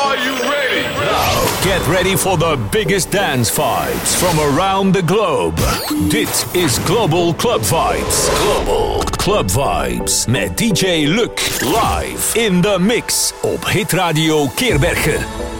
Are you ready? Now, get ready for the biggest dance vibes from around the globe. Dit is Global Club Vibes. Global Club Vibes met DJ Luc live in the mix op Hit Radio Keerbergen.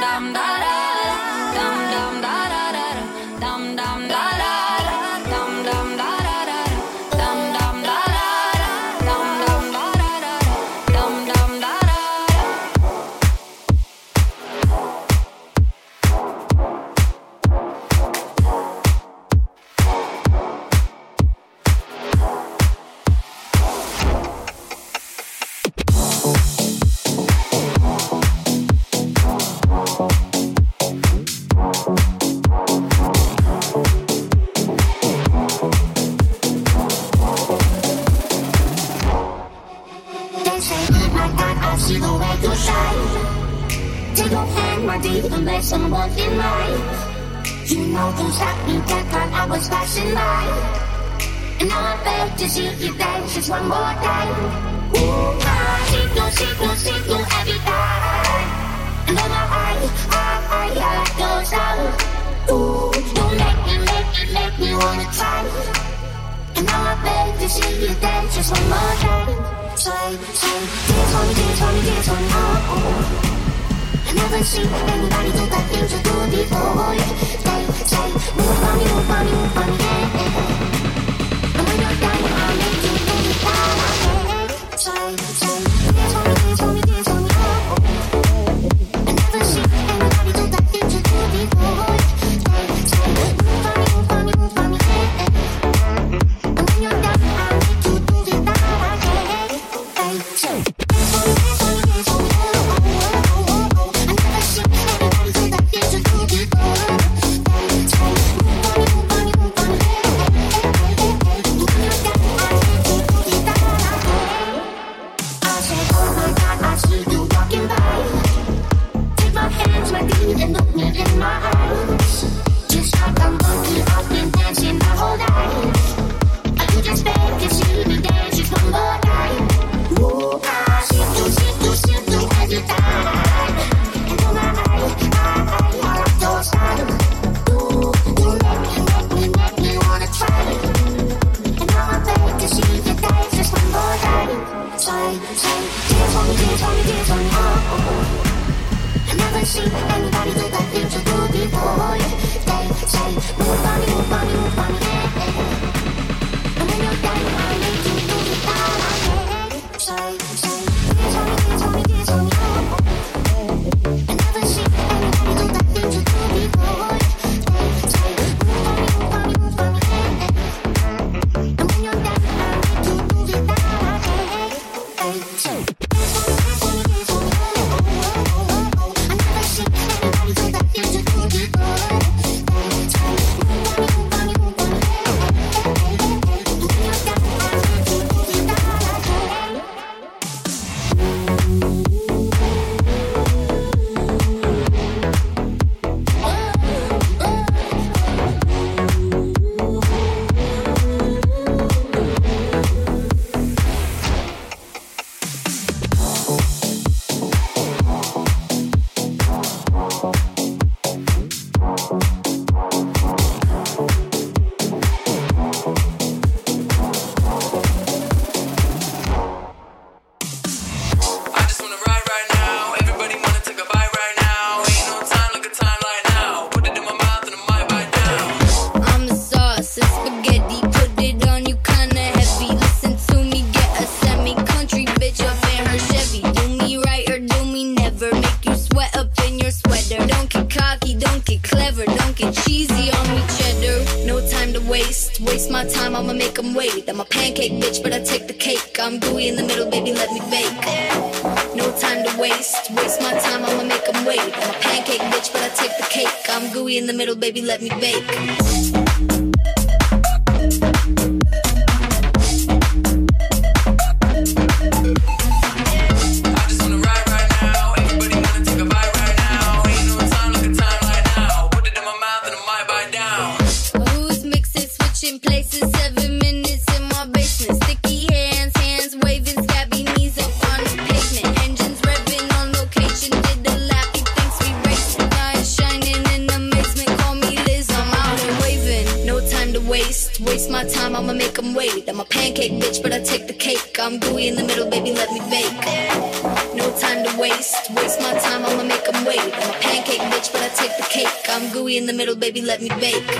dam da da I'ma make them wait. I'm a pancake bitch, but I take the cake. I'm gooey in the middle, baby, let me bake. No time to waste, waste my time, I'ma make them wait. I'm a pancake bitch, but I take the cake. I'm gooey in the middle, baby, let me bake. let me bake.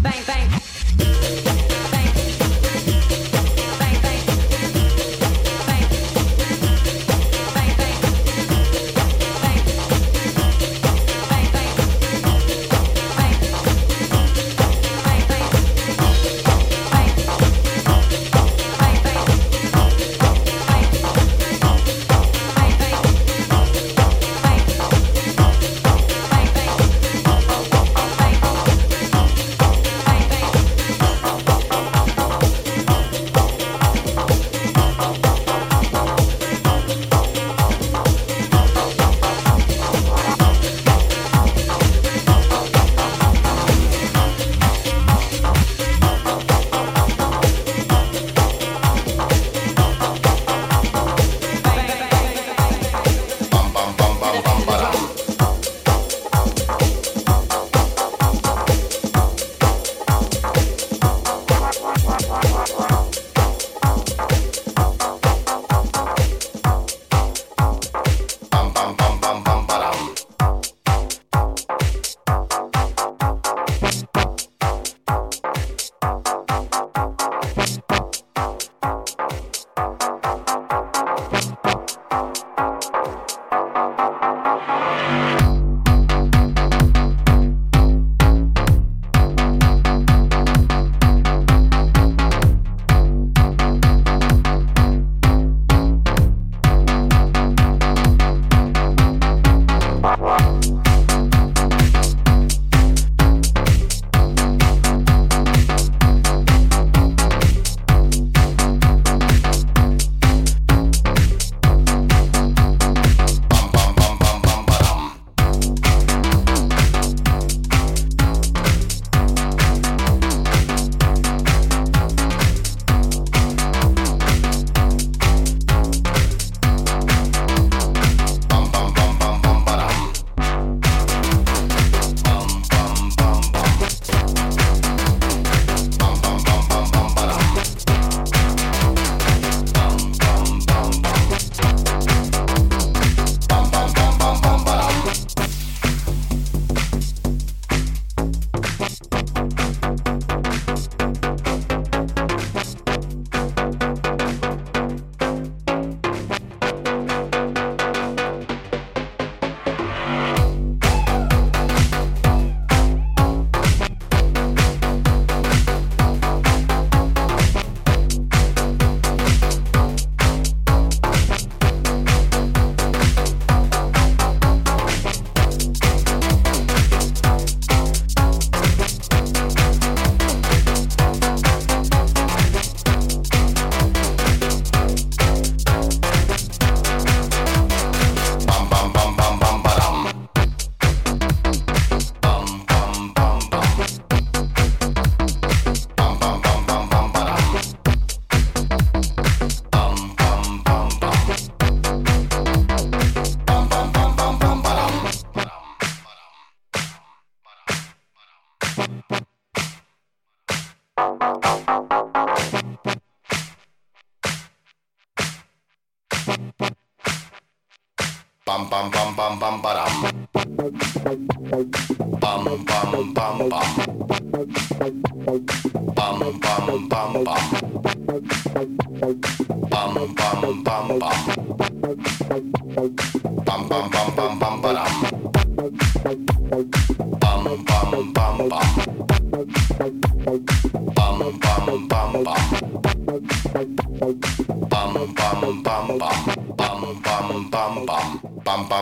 Bang, bang.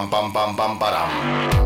Bam bam bam. Bam bam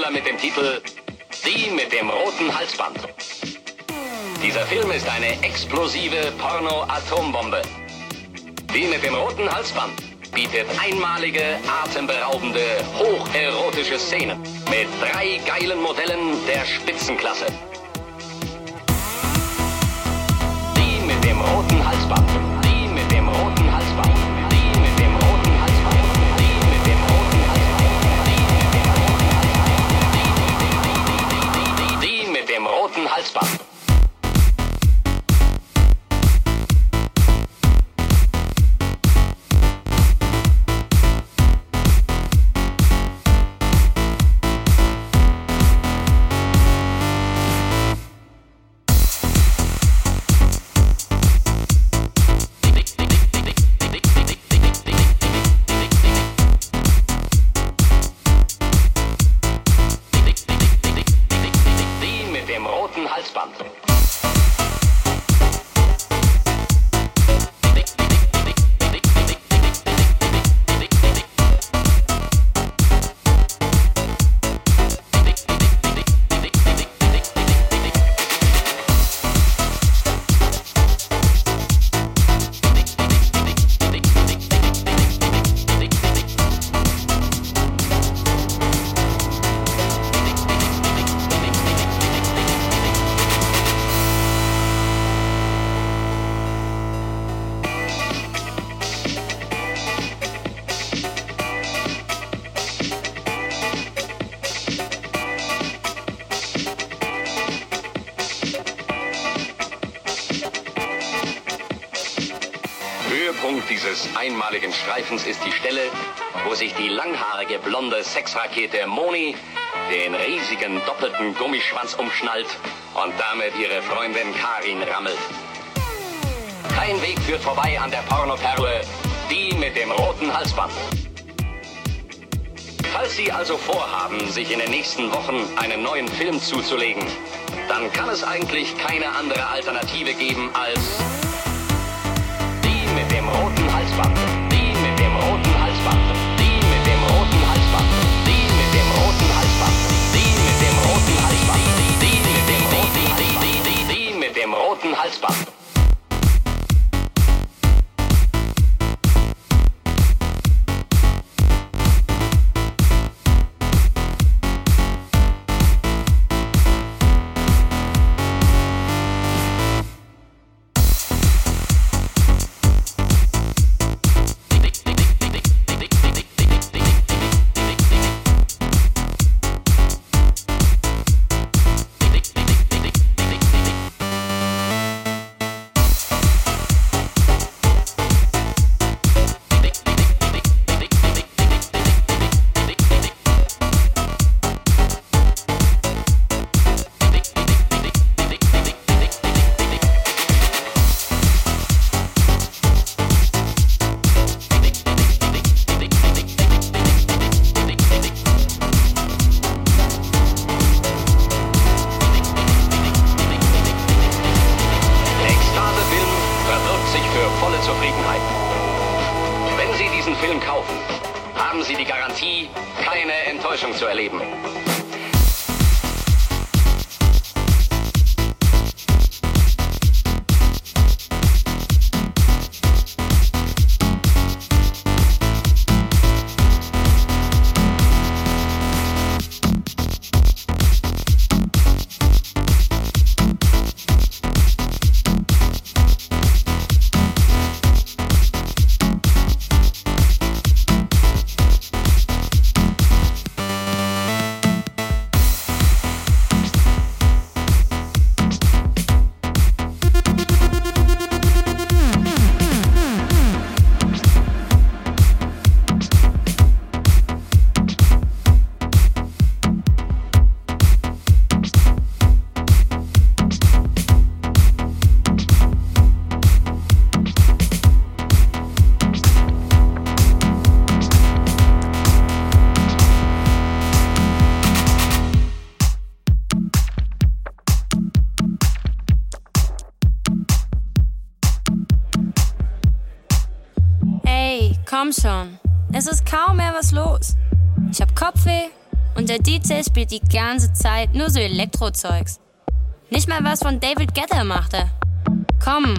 Knüller mit dem Titel Die mit dem roten Halsband. Dieser Film ist eine explosive Porno-Atombombe. Die mit dem roten Halsband bietet einmalige, atemberaubende, hocherotische Szenen mit drei geilen Modellen der Spitzenklasse. Die mit dem roten Halsband. stop. Streifens ist die Stelle, wo sich die langhaarige blonde Sexrakete Moni den riesigen doppelten Gummischwanz umschnallt und damit ihre Freundin Karin rammelt. Kein Weg führt vorbei an der Pornoperle, die mit dem roten Halsband. Falls Sie also vorhaben, sich in den nächsten Wochen einen neuen Film zuzulegen, dann kann es eigentlich keine andere Alternative geben als die mit dem roten Halsband. Roten Halsband. Der DJ spielt die ganze Zeit nur so Elektrozeugs. Nicht mal was von David Guetta machte. Komm,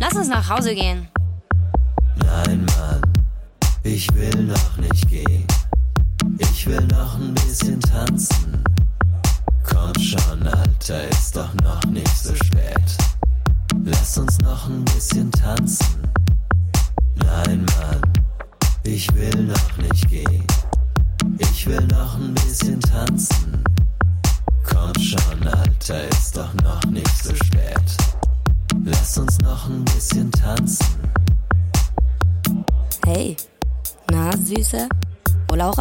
lass uns nach Hause gehen. Nein, Mann, ich will noch nicht gehen. Ich will noch ein bisschen tanzen. Komm schon, Alter, ist doch noch nicht so spät. Lass uns noch ein bisschen tanzen.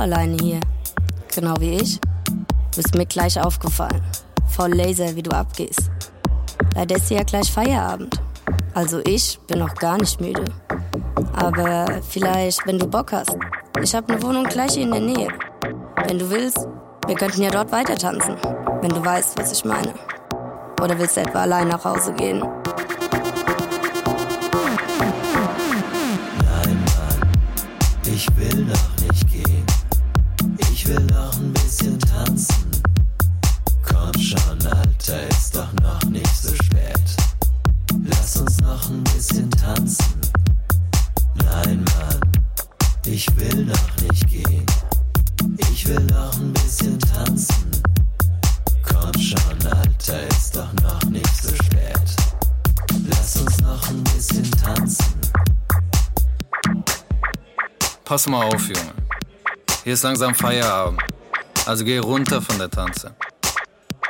Alleine hier. Genau wie ich. Bist mir gleich aufgefallen. Voll laser, wie du abgehst. Leider ist ja gleich Feierabend. Also ich bin noch gar nicht müde. Aber vielleicht, wenn du Bock hast. Ich habe eine Wohnung gleich hier in der Nähe. Wenn du willst, wir könnten ja dort weiter tanzen. Wenn du weißt, was ich meine. Oder willst du etwa allein nach Hause gehen? Mal auf, Junge. Hier ist langsam Feierabend. Also geh runter von der Tanze.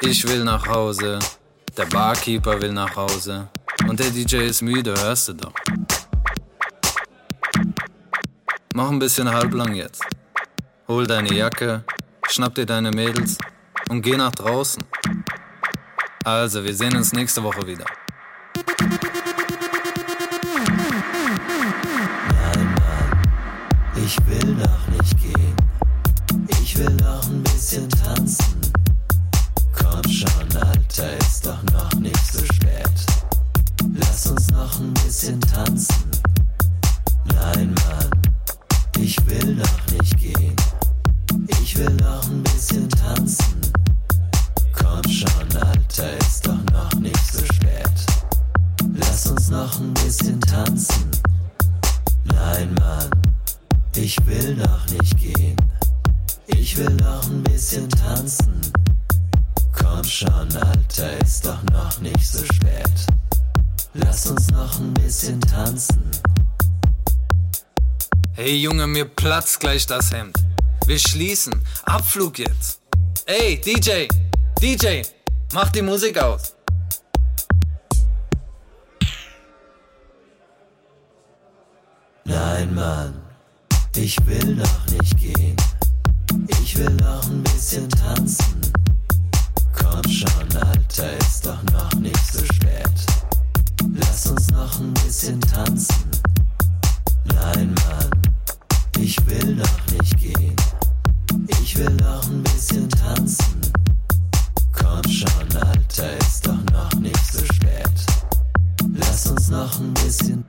Ich will nach Hause, der Barkeeper will nach Hause und der DJ ist müde, hörst du doch. Mach ein bisschen halblang jetzt. Hol deine Jacke, schnapp dir deine Mädels und geh nach draußen. Also, wir sehen uns nächste Woche wieder. Tanz. Mir platzt gleich das Hemd. Wir schließen. Abflug jetzt. Ey, DJ, DJ, mach die Musik aus. Nein, Mann, ich will noch nicht gehen. Ich will noch ein bisschen tanzen. Komm schon, Alter, ist doch noch nicht so spät. Lass uns noch ein bisschen tanzen. Nein, Mann, ich will noch nicht gehen. Ich will noch ein bisschen tanzen. Komm schon, Alter, ist doch noch nicht so spät. Lass uns noch ein bisschen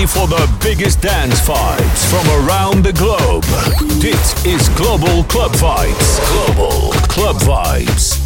ready for the biggest dance vibes from around the globe. this is Global Club Vibes. Global Club Vibes.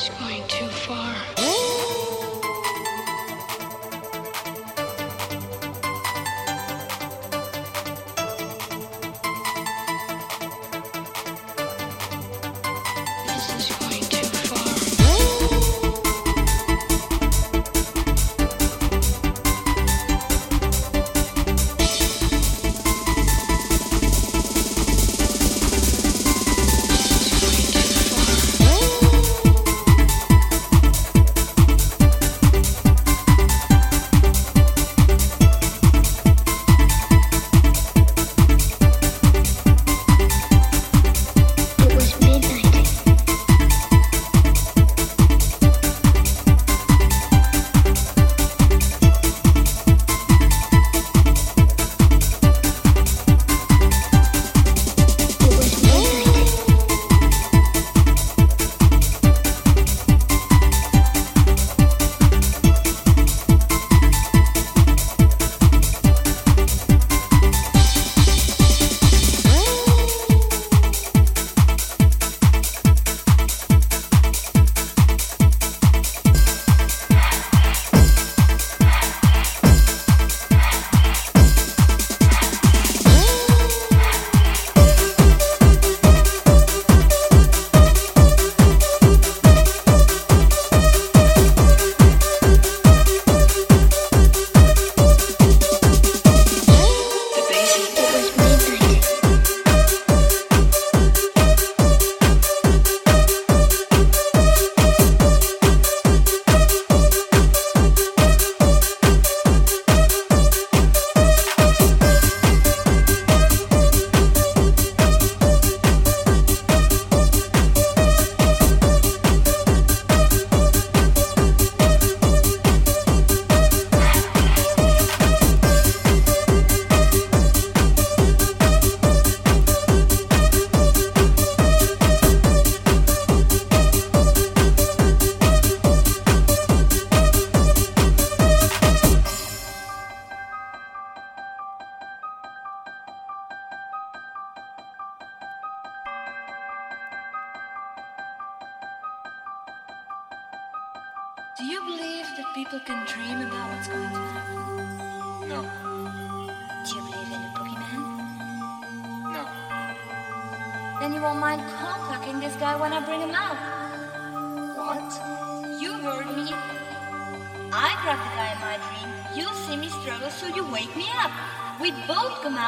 Is going too far.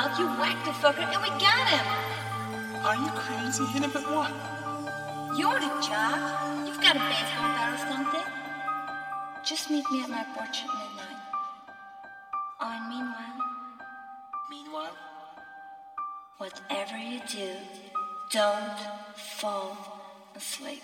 Out, you whacked the fucker, and we got him. Are you crazy? Hit him at what? You're the jock. You've got a baseball bat or something. Just meet me at my porch at midnight. Oh, and meanwhile, Meanwhile? whatever you do, don't fall asleep.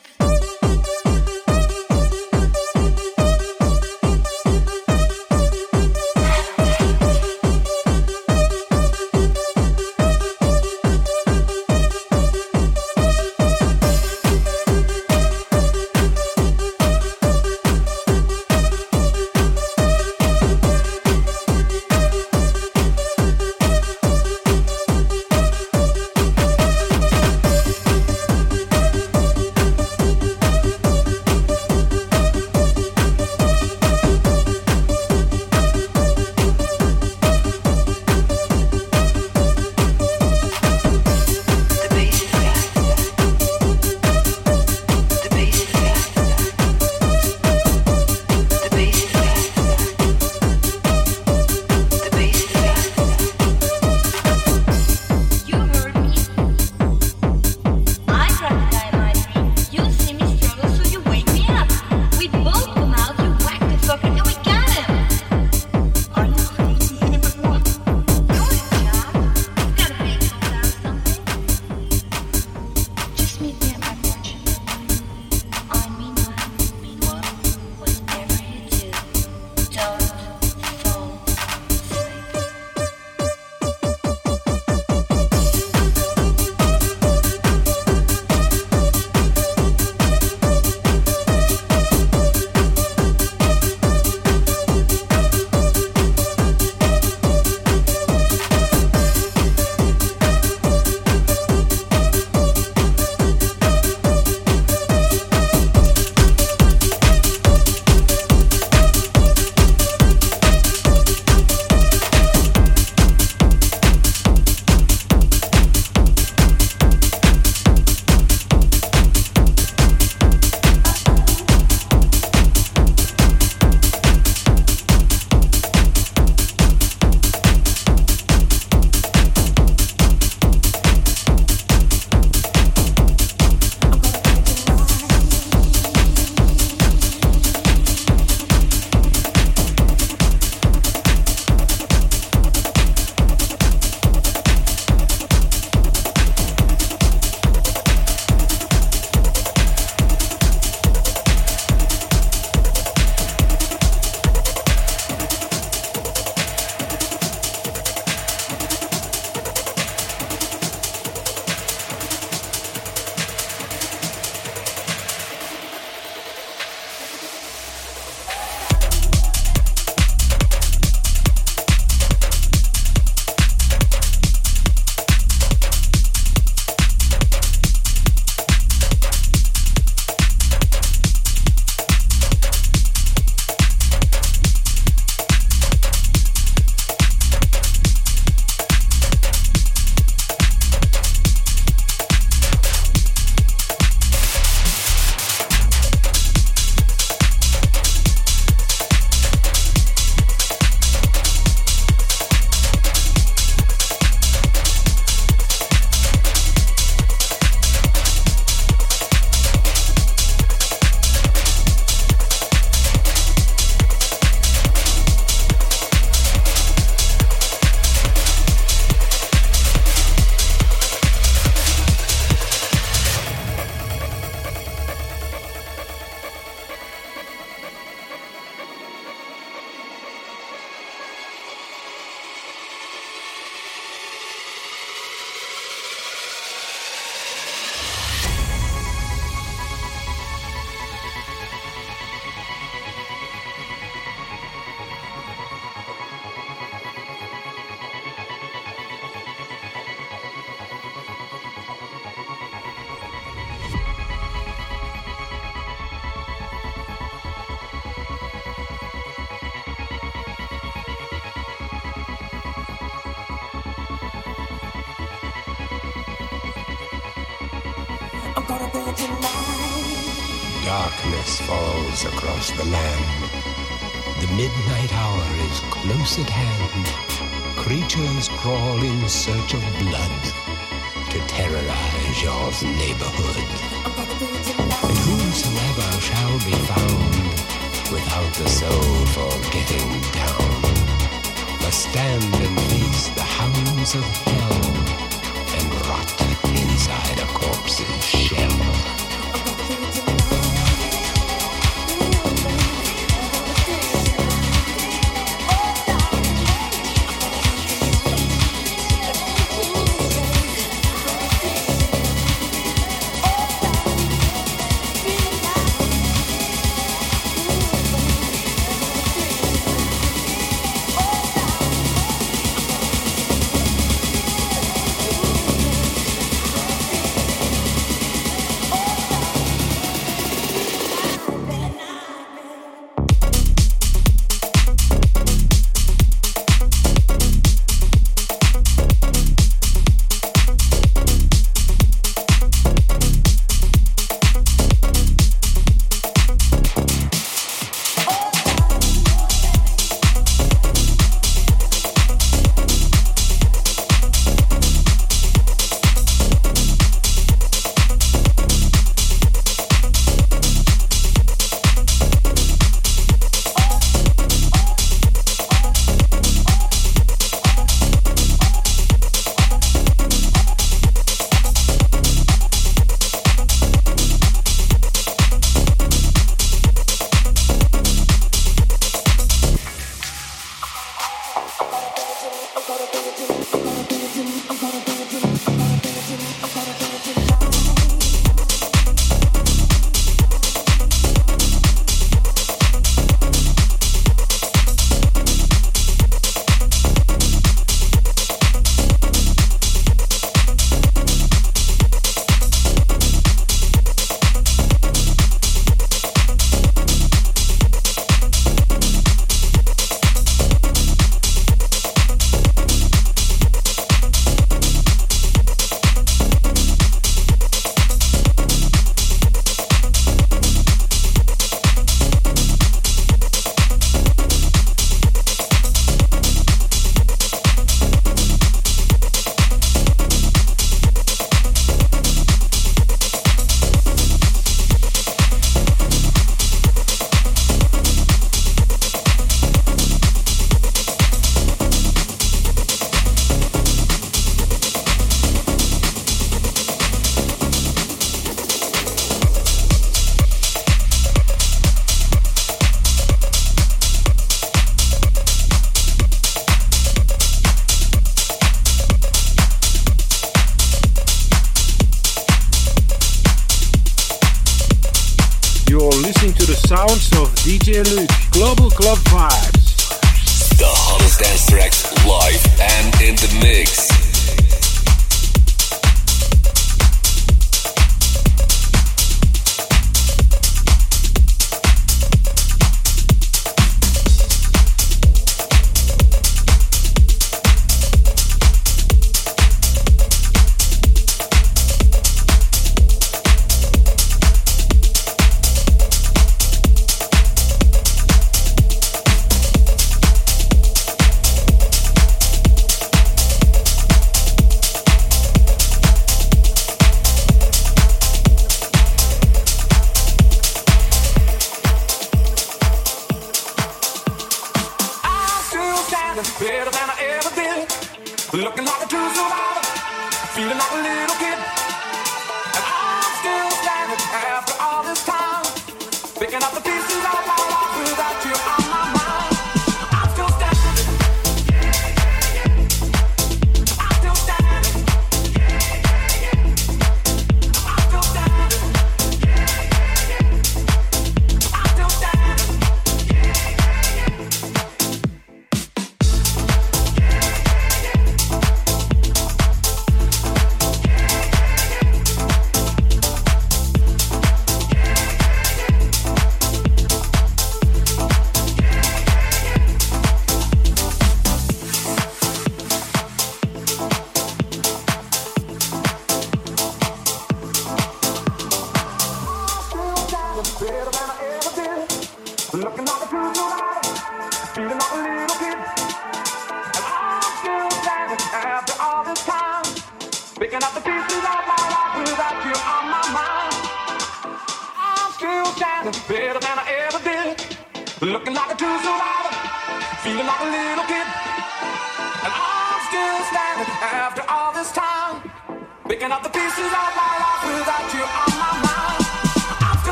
Darkness falls across the land. The midnight hour is close at hand. Creatures crawl in search of blood to terrorize your neighborhood. And whosoever shall be found without the soul for getting down must stand and face the hounds of hell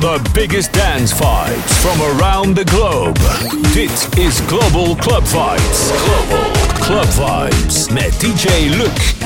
the biggest dance vibes from around the globe. Dit is Global Club Vibes. Global Club Vibes met DJ Luc